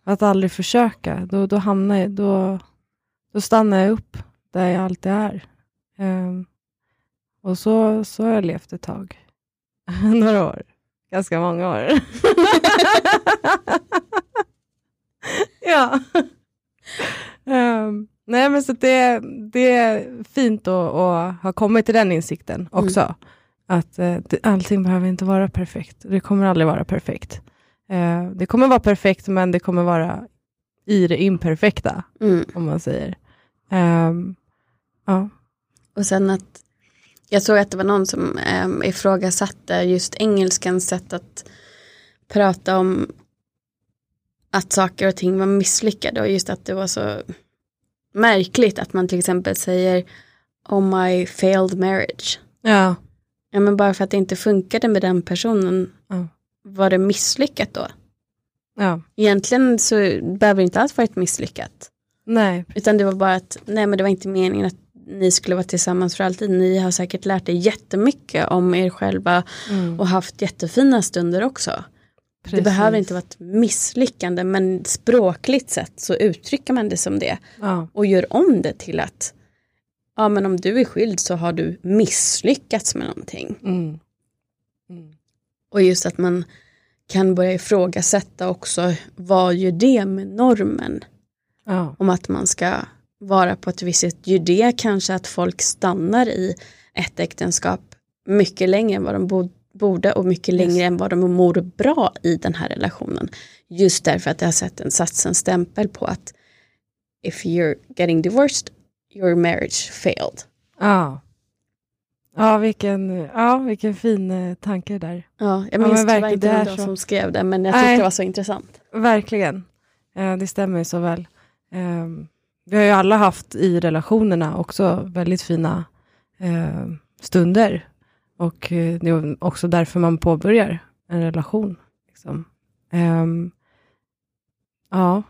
att aldrig försöka, då, då hamnar jag, då, då stannar jag upp där jag alltid är. Ehm, och så, så har jag levt ett tag. Några år. Ganska många år. ja. Ehm, nej men så det, det är fint att, att ha kommit till den insikten också. Att eh, det, allting behöver inte vara perfekt. Det kommer aldrig vara perfekt. Eh, det kommer vara perfekt men det kommer vara i det imperfekta Mm. om man säger. Ehm, ja. Och sen att jag såg att det var någon som um, ifrågasatte just engelskans sätt att prata om att saker och ting var misslyckade och just att det var så märkligt att man till exempel säger Oh my failed marriage. ja. Ja men bara för att det inte funkade med den personen. Ja. Var det misslyckat då? Ja. Egentligen så behöver det inte alls varit misslyckat. Nej. Utan det var bara att, nej men det var inte meningen att ni skulle vara tillsammans för alltid. Ni har säkert lärt er jättemycket om er själva Mm. och haft jättefina stunder också. Det behöver inte vara ett misslyckande men språkligt sett så uttrycker man det som det. Ja. Och gör om det till att ja men om du är skild så har du misslyckats med någonting. Mm. Mm. Och just att man kan börja ifrågasätta också vad gör det med normen Ja. om att man ska vara på ett visst sätt. Gör det kanske att folk stannar i ett äktenskap mycket längre än vad de bo- borde och mycket längre än vad de mår bra i den här relationen. Just därför att det har sett en sats en stämpel på att if you're getting divorced, your marriage failed. Ja. Ja, vilken, ja, vilken fin eh, tanke där. Ja, jag men minns tyvärr verkligen, inte det vem så. som skrev det men jag tyckte Nej. det var så intressant. Verkligen. Eh, det stämmer ju så väl. Eh, vi har ju alla haft i relationerna också väldigt fina eh, stunder. Och eh, det är också därför man påbörjar en relation. Liksom. Ehm, ja,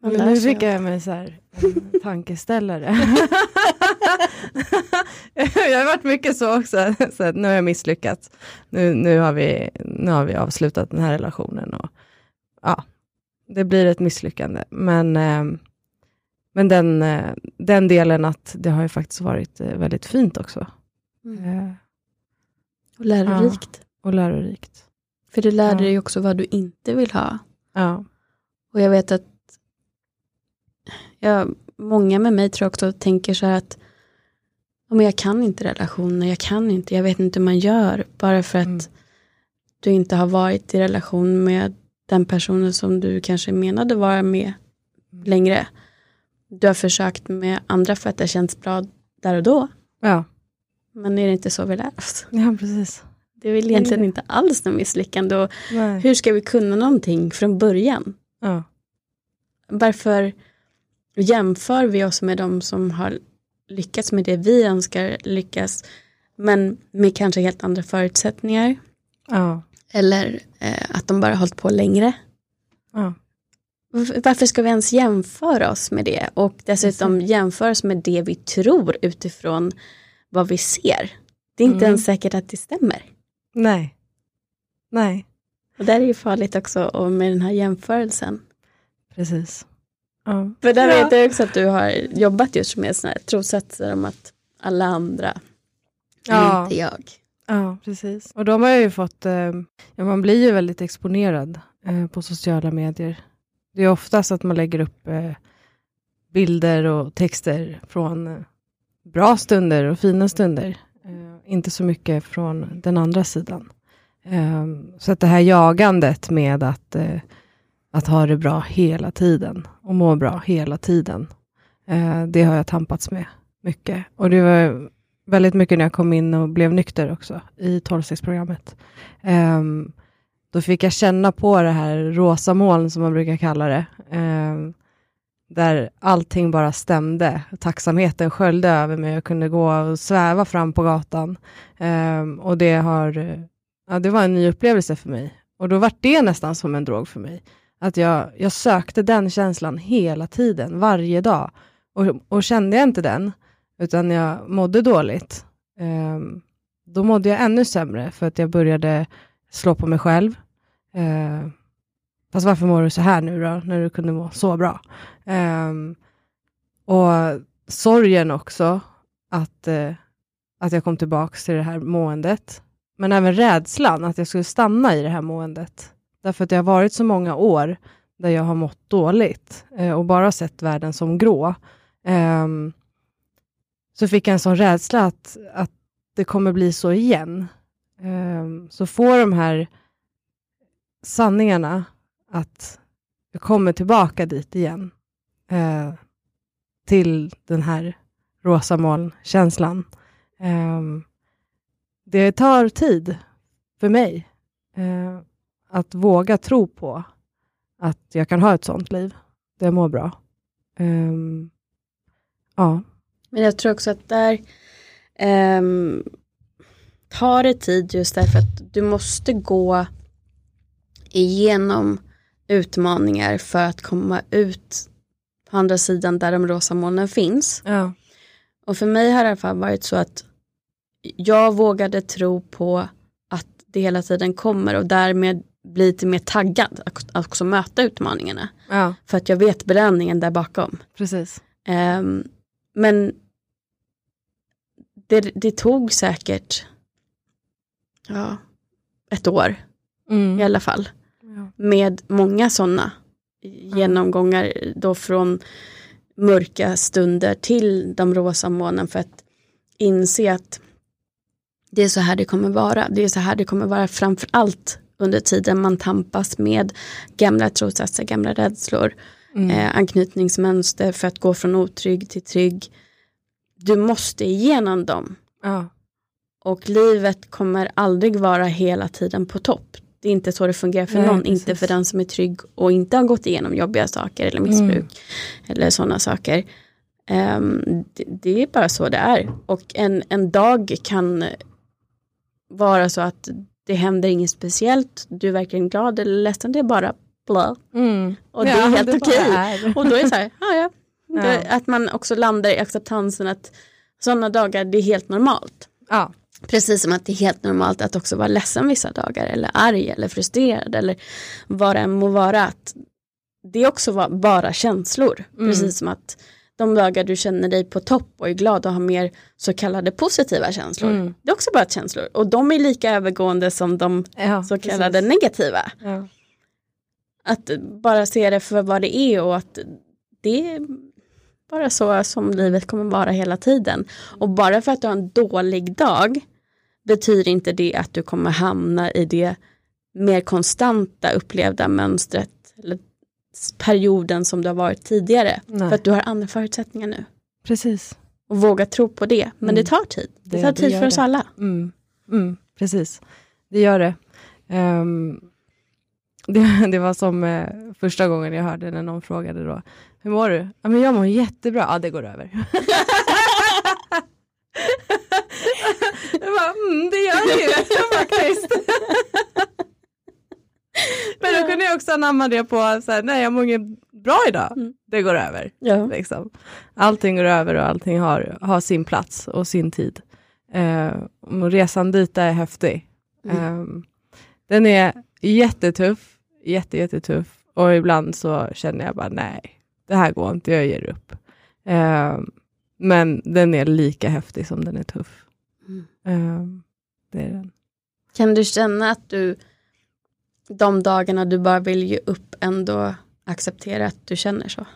men nu fick jag mig så här, en tankeställare. jag har varit mycket så också. Så nu har jag misslyckats. Nu, nu, har vi, nu har vi avslutat den här relationen. Och, ja, det blir ett misslyckande. Men, eh, men den, eh, den delen att det har ju faktiskt varit eh, väldigt fint också. Mm. Och lärorikt. och lärorikt. För du lärde Ja. dig också vad du inte vill ha. Ja. Och jag vet att ja, många med mig tror jag också tänker så här att ja, men jag kan inte relationer, jag kan inte, jag vet inte hur man gör. Bara för att Mm. du inte har varit i relation med den personen som du kanske menade vara med längre. Du har försökt med andra för att det känns bra där och då. Ja. Men är det inte så vi lär oss? ja, precis. Det är väl egentligen inte alls något misslyckande. Och Nej. hur ska vi kunna någonting från början? Ja. Varför jämför vi oss med de som har lyckats med det vi önskar lyckas men med kanske helt andra förutsättningar Ja. eller eh, att de bara har hållit på längre. Ja. Varför ska vi ens jämföra oss med det och dessutom jämföra oss med det vi tror utifrån vad vi ser. Det är inte Mm. ens säkert att det stämmer. Nej. Nej. Och där är ju farligt också och med den här jämförelsen. Precis. Ja. För där Ja. vet jag också att du har jobbat just med sådana här trossatser om att alla andra Ja. inte jag. Ja, precis. Och de har ju fått, eh, ja, man blir ju väldigt exponerad eh, på sociala medier. Det är oftast att man lägger upp eh, bilder och texter från eh, bra stunder och fina stunder. Eh, inte så mycket från den andra sidan. Eh, så att det här jagandet med att, eh, att ha det bra hela tiden och må bra hela tiden. Eh, det har jag tampats med mycket. Och det var väldigt mycket när jag kom in och blev nykter också i 12-stegsprogrammet. Ehm, då fick jag känna på det här rosa moln som man brukar kalla det. Ehm, där allting bara stämde. Tacksamheten sköljde över mig. Jag kunde gå och sväva fram på gatan. Um, och det, har, ja, det var en ny upplevelse för mig. Och då var det nästan som en drog för mig. Att jag, jag sökte den känslan hela tiden, varje dag. Och, och kände jag inte den, utan jag mådde dåligt, um, då mådde jag ännu sämre för att jag började slå på mig själv. Uh, fast varför mår du så här nu då, när du kunde må så bra? Um, och sorgen också, att, uh, att jag kom tillbaka till det här måendet. Men även rädslan att jag skulle stanna i det här måendet. Därför att det har varit så många år där jag har mått dåligt uh, och bara sett världen som grå. Um, så fick jag en sån rädsla att, att det kommer bli så igen. Um, så får de här sanningarna att jag kommer tillbaka dit igen. Eh, till den här rosa molnkänslan. Eh, det tar tid för mig eh, att våga tro på att jag kan ha ett sånt liv där jag mår bra. Ehm, ja. Men jag tror också att där, ehm, tar det tid just därför att du måste gå igenom utmaningar för att komma ut på andra sidan där de rosa molnen finns. Ja. Och för mig har det i alla fall varit så att jag vågade tro på att det hela tiden kommer och därmed bli lite mer taggad att också möta utmaningarna. ja, För att jag vet belöningen där bakom. precis. Ehm, men det, det tog säkert ja, ett år Mm. i alla fall. Ja. Med många sådana genomgångar då från mörka stunder till de rosa molnen för att inse att det är så här det kommer vara. Det är så här det kommer vara framför allt under tiden man tampas med gamla trossatser, gamla rädslor, Mm. eh, anknytningsmönster för att gå från otrygg till trygg. Du måste igenom dem Ja. och livet kommer aldrig vara hela tiden på topp. Det är inte så det fungerar för Nej, någon, precis. inte för den som är trygg och inte har gått igenom jobbiga saker eller missbruk Mm. eller sådana saker. Ehm, det, det är bara så det är. Och en, en dag kan vara så att det händer inget speciellt, du är verkligen glad eller ledsen, det är bara bla. Mm. Och det är helt bara okej. Och då är det så här, ja, ja. Det, Ja. att man också landar i acceptansen att sådana dagar, det är helt normalt. Ja. Precis som att det är helt normalt att också vara ledsen vissa dagar eller arg eller frustrerad eller vad det än må vara. Att det är också bara känslor. Mm. Precis som att de dagar du känner dig på topp och är glad och har mer så kallade positiva känslor. Mm. Det är också bara känslor och de är lika övergående som de Ja, så kallade precis. negativa. Ja. Att bara se det för vad det är och att det är bara så som livet kommer vara hela tiden. Och bara för att du har en dålig dag betyder inte det att du kommer hamna i det mer konstanta upplevda mönstret eller perioden som du har varit tidigare. Nej. För att du har andra förutsättningar nu. Precis. Och våga tro på det. Men Mm. det tar tid. Det, Det- tar det tid gör för oss det. alla. Mm. Mm. Precis. Det gör det. Ehm, det. Det var som eh, första gången jag hörde när någon frågade då, hur mår du? Ja, men jag mår jättebra. Ja, det går över. jag bara, mm, det gör det ju faktiskt. Men då kunde jag också anamma det på, så här, nej jag mår inget bra idag. Mm. Det går över. Ja. Liksom. Allting går över och allting har, har sin plats och sin tid. Eh, och resan dit är häftig. Mm. Eh, den är jättetuff, jätte, jättetuff och ibland så känner jag bara nej, det här går inte, jag ger upp. Eh, men den är lika häftig som den är tuff. Mm. Eh, det är den. Kan du känna att du de dagarna du bara vill ge upp ändå acceptera att du känner så?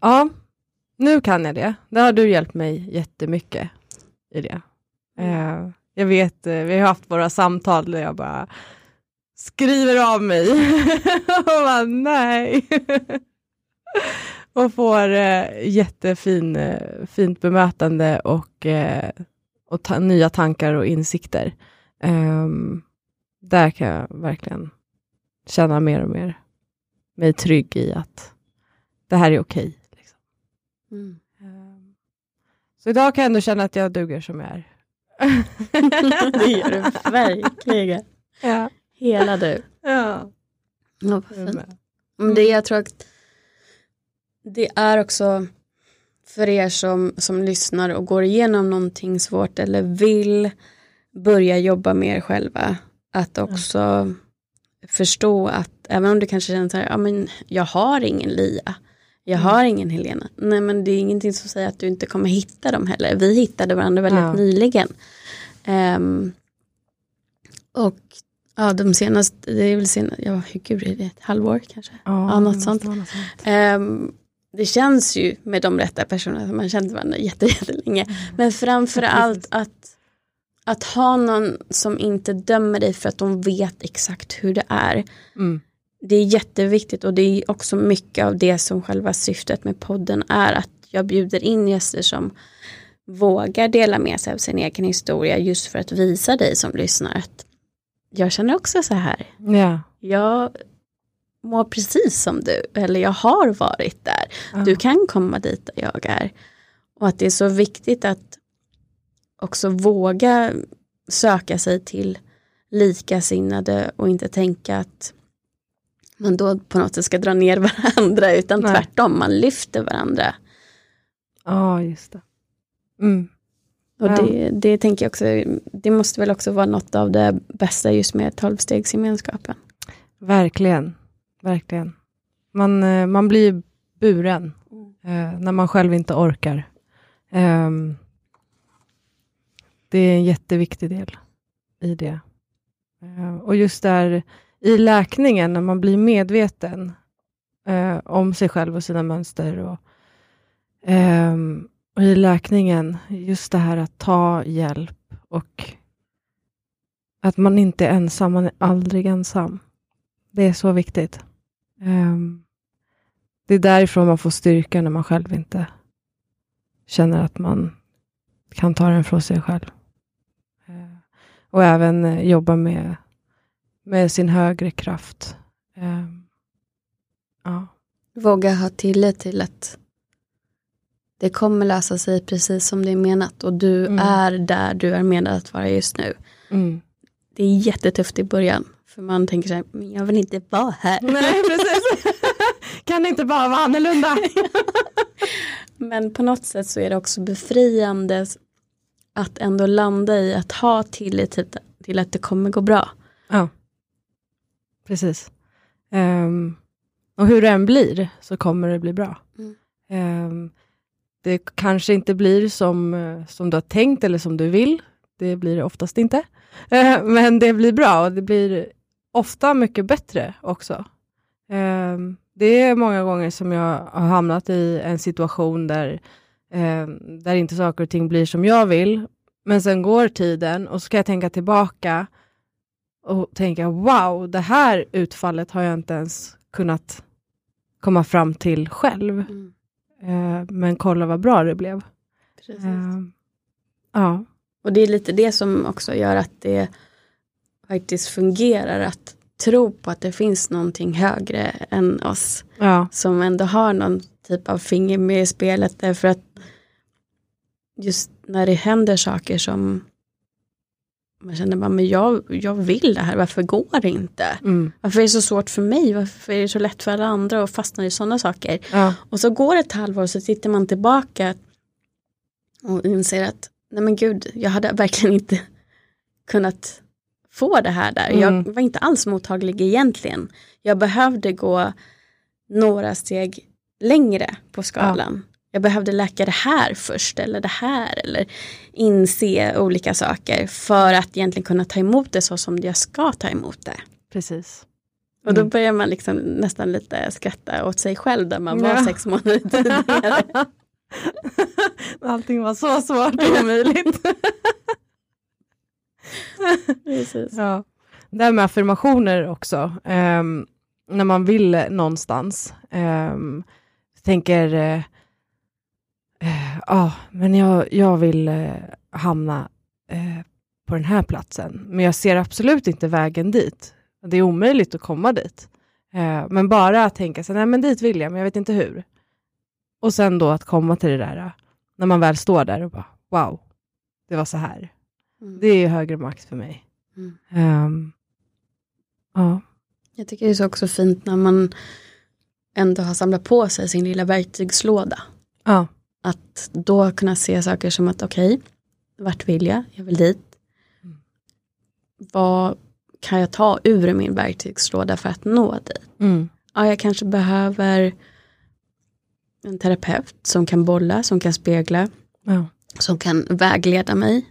Ja, nu kan jag det. Det har du hjälpt mig jättemycket i det. Eh, jag vet, eh, vi har haft våra samtal där jag bara skriver av mig. och bara, nej. och får eh, jättefin, eh, fint bemötande och, eh, och ta, nya tankar och insikter. Ehm, där kan jag verkligen känna mer och mer mig trygg i att det här är okej. liksom. Mm. Ehm, Så idag kan jag ändå känna att jag duger som jag är. det gör du verkligen. Ja. Hela du. ja. Ja, vad fint. det jag tror att det är också för er som, som lyssnar och går igenom någonting svårt eller vill börja jobba med er själva. Att också förstå att även om du kanske känner så här, ja men jag har ingen Lia. Jag Mm. har ingen Helena. Nej men det är ingenting som säger att du inte kommer hitta dem heller. Vi hittade varandra väldigt Ja. nyligen. Ehm, och ja, de senaste, det är väl senast, ja gud är det, ett halvår kanske? Ja, något det sånt. något sånt. Ehm, det känns ju med de rätta personerna man känt varandra jätte- jättelänge. Men framför allt att, att ha någon som inte dömer dig för att de vet exakt hur det är. Mm. Det är jätteviktigt och det är också mycket av det som själva syftet med podden är. Att jag bjuder in gäster som vågar dela med sig av sin egen historia just för att visa dig som lyssnar att jag känner också så här Ja. jag mår precis som du, eller jag har varit där. Du kan komma dit där jag är. Och att det är så viktigt att också våga söka sig till likasinnade och inte tänka att man då på något sätt ska dra ner varandra utan Nej. tvärtom, man lyfter varandra. Ja, just det. Mm. Och Ja. det, det tänker jag också, det måste väl också vara något av det bästa just med tolvstegsgemenskapen. Verkligen, verkligen. Man, eh, man blir buren eh, när man själv inte orkar. Ehm, det är en jätteviktig del i det. Eh, och just där i läkningen, när man blir medveten eh, om sig själv och sina mönster. Och, ehm, och i läkningen, just det här att ta hjälp och att man inte är ensam, man är aldrig ensam. Det är så viktigt. Um, det är därifrån man får styrka när man själv inte känner att man kan ta den från sig själv. Uh, och även uh, jobba med, med sin högre kraft. Ehm, ja. Våga ha tillit till att det kommer lösa sig precis som det är menat och du Mm. är där du är menad att vara just nu. Mm. Det är jättetufft i början. För man tänker så här, men jag vill inte vara här. Nej, precis. kan inte bara vara annorlunda? Men på något sätt så är det också befriande att ändå landa i att ha tillit till, att det kommer gå bra. Ja, precis. Ehm, och hur det än blir så kommer det bli bra. Mm. Ehm, det kanske inte blir som, eh, som du har tänkt eller som du vill. Det blir det oftast inte. Eh, men det blir bra och det blir ofta mycket bättre också. Ehm, det är många gånger som jag har hamnat i en situation där, ehm, där inte saker och ting blir som jag vill. Men sen går tiden och så ska jag tänka tillbaka och tänka wow, det här utfallet har jag inte ens kunnat komma fram till själv. Mm men kolla vad bra det blev. Precis. Eh, ja, Och det är lite det som också gör att det faktiskt fungerar att tro på att det finns någonting högre än oss ja, som ändå har någon typ av finger med i spelet därför att just när det händer saker som man känner bara, men jag, jag vill det här, varför går det inte? mm, Varför är det så svårt för mig? Varför är det så lätt för alla andra att fastna i sådana saker? ja, Och så går det ett halvår och så tittar man tillbaka och inser att nej men gud, jag hade verkligen inte kunnat få det här där. Jag Mm. var inte alls mottaglig egentligen. Jag behövde gå några steg längre på skalan. Jag behövde läka det här först eller det här eller inse olika saker för att egentligen kunna ta emot det så som jag ska ta emot det. precis. Och då Mm. börjar man liksom nästan lite skratta åt sig själv där man var Ja. sex månader tidigare. Allting var så svårt och omöjligt. Precis. ja. Det här med affirmationer också. ehm, när man vill någonstans. Um, tänker, ja, men jag, jag vill eh, hamna eh, på den här platsen. Men jag ser absolut inte vägen dit. Det är omöjligt att komma dit. Eh, men bara att tänka sig, nej men dit vill jag, men jag vet inte hur. Och sen då att komma till det där, eh, när man väl står där och bara, wow, det var så här. Mm. Det är ju högre makt för mig. Mm. Ehm, ja. Jag tycker det är så också fint när man ändå har samlat på sig sin lilla verktygslåda. Ja. Att då kunna se saker som att okej, vart vill jag? Jag vill dit. Mm. Vad kan jag ta ur min verktygslåda för att nå dit? Mm. Ja, jag kanske behöver en terapeut som kan bolla, som kan spegla, ja, som kan vägleda mig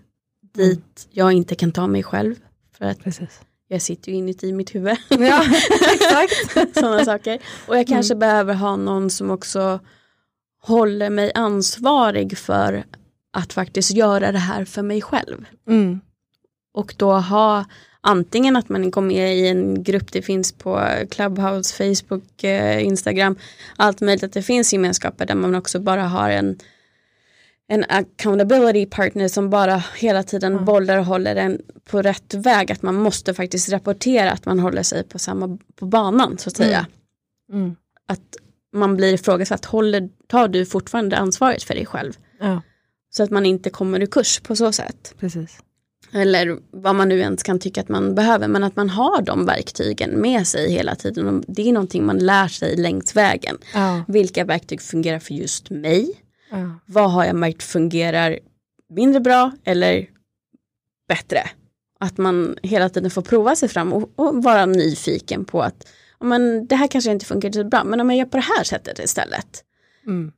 dit jag inte kan ta mig själv. För att precis. jag sitter ju inuti mitt huvud. Ja, exakt. Sådana saker. Och jag kanske behöver ha någon som också håller mig ansvarig för att faktiskt göra det här för mig själv. Mm. Och då ha antingen att man går med i en grupp, det finns på Clubhouse, Facebook, eh, Instagram, allt möjligt, att det finns gemenskaper där man också bara har en en accountability partner som bara hela tiden Ja. bollar och håller en på rätt väg. Att man måste faktiskt rapportera att man håller sig på samma på banan så att säga. Mm. Mm. Att man blir ifrågasatt, håller, tar du fortfarande ansvaret för dig själv? Ja, Så att man inte kommer ur kurs på så sätt. precis. Eller vad man nu ens kan tycka att man behöver. Men att man har de verktygen med sig hela tiden. Det är någonting man lär sig längs vägen. Ja. Vilka verktyg fungerar för just mig? Ja. Vad har jag märkt fungerar mindre bra eller bättre? Att man hela tiden får prova sig fram och, och vara nyfiken på att men, det här kanske inte funkar så bra men om jag gör på det här sättet istället. Mm.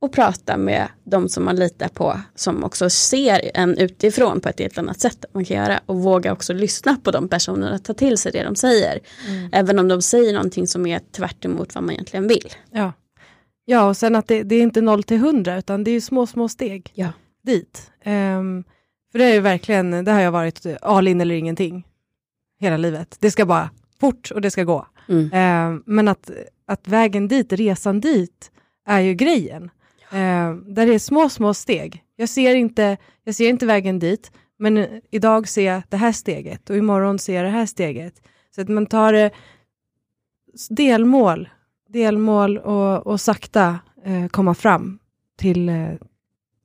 Och prata med de som man litar på som också ser en utifrån på ett helt annat sätt man kan göra och våga också lyssna på de personerna, ta till sig det de säger. Mm. Även om de säger någonting som är tvärt emot vad man egentligen vill. Ja. ja, och sen att det, det är inte noll till hundra, utan det är små, små steg Ja. dit. Ehm, för det är ju verkligen, det har jag varit all in eller ingenting hela livet. Det ska bara fort och det ska gå. Mm. Ehm, men att, att vägen dit, resan dit, är ju grejen. Ehm, där det är små, små steg. Jag ser, inte, jag ser inte vägen dit, men eh, idag ser jag det här steget och imorgon ser jag det här steget. Så att man tar det s- delmål, delmål och, och sakta eh, komma fram till, eh,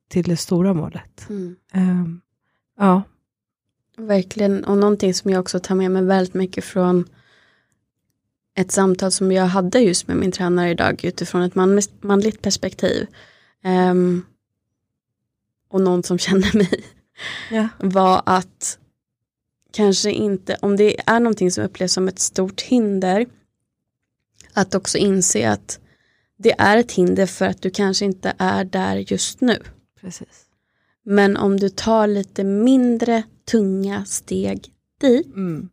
till det stora målet. Mm. Ehm, ja. Verkligen, och någonting som jag också tar med mig väldigt mycket från ett samtal som jag hade just med min tränare idag utifrån ett man, manligt perspektiv. Ehm, och någon som känner mig Ja. var att kanske inte, om det är någonting som upplevs som ett stort hinder, att också inse att det är ett hinder för att du kanske inte är där just nu. Precis. Men om du tar lite mindre tunga steg dit Mm.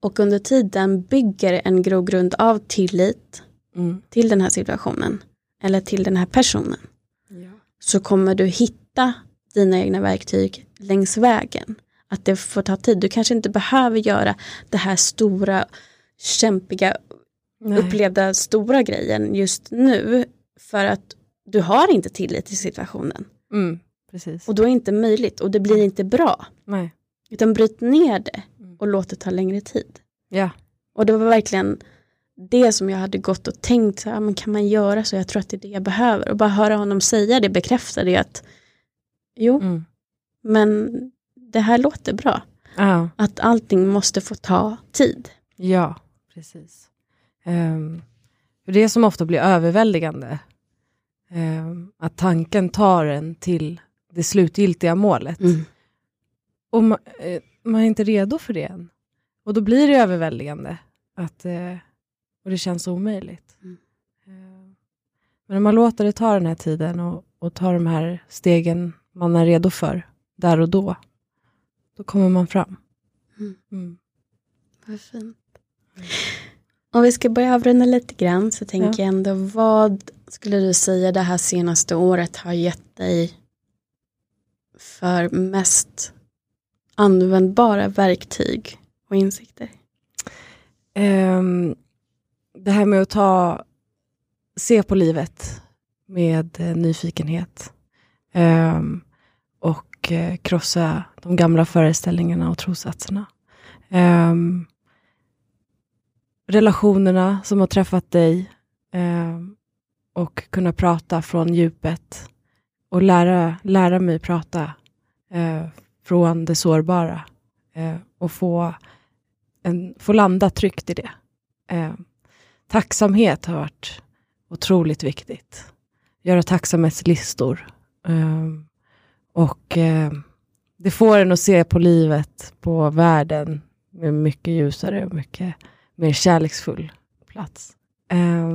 Och under tiden bygger en grogrund av tillit Mm. till den här situationen eller till den här personen Ja. så kommer du hitta dina egna verktyg längs vägen. Att det får ta tid. Du kanske inte behöver göra det här stora, kämpiga, Nej. upplevda stora grejen just nu för att du har inte tillit till situationen. Mm. Och då är det inte möjligt och det blir inte bra. Nej. Utan bryt ner det. Och låt det ta längre tid. Ja. Och det var verkligen det som jag hade gått och tänkt, så här, men kan man göra så? Jag tror att det är det jag behöver. Och bara höra honom säga det bekräftade ju att jo, Mm. men det här låter bra. Ja. Att allting måste få ta tid. Ja, precis. Um, för det som ofta blir överväldigande, ehm, att tanken tar en till det slutgiltiga målet. Och man, eh, man är inte redo för det än. Och då blir det överväldigande. Att, eh, och det känns omöjligt. Mm. Eh, men om man låter det ta den här tiden och, och ta de här stegen man är redo för, där och då, då kommer man fram. Mm. Mm. Vad fint. Om vi ska börja avrunda lite grann så tänker jag ändå vad skulle du säga det här senaste året har gett dig för mest användbara verktyg och insikter? Um, det här med att ta, se på livet med eh, nyfikenhet. um, och eh, krossa de gamla föreställningarna och trossatserna. Um, relationerna som har träffat dig. och kunna prata från djupet. Och lära, lära mig prata eh, från det sårbara. Eh, och få en, få landa tryggt i det. Eh, tacksamhet har varit otroligt viktigt. Göra tacksamhetslistor. Eh, och eh, det får en att se på livet, på världen med mycket ljusare och mycket mer kärleksfull plats. Eh,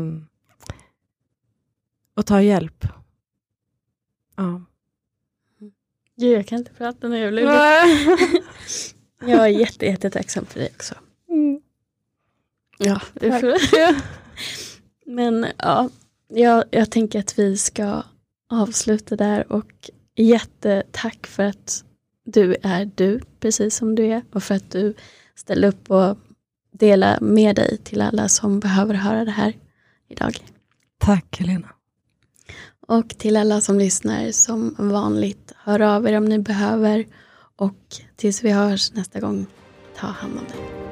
och ta hjälp. Ja. Gud, jag kan inte prata nu. Jag, jag är jätte, jättetacksam för dig också. Mm. Ja. Men ja, jag, jag tänker att vi ska avsluta där och jättetack för att du är du, precis som du är och för att du ställer upp och delar med dig till alla som behöver höra det här idag. Tack Helena. Och till alla som lyssnar som vanligt, hör av er om ni behöver och tills vi hörs nästa gång, ta hand om dig.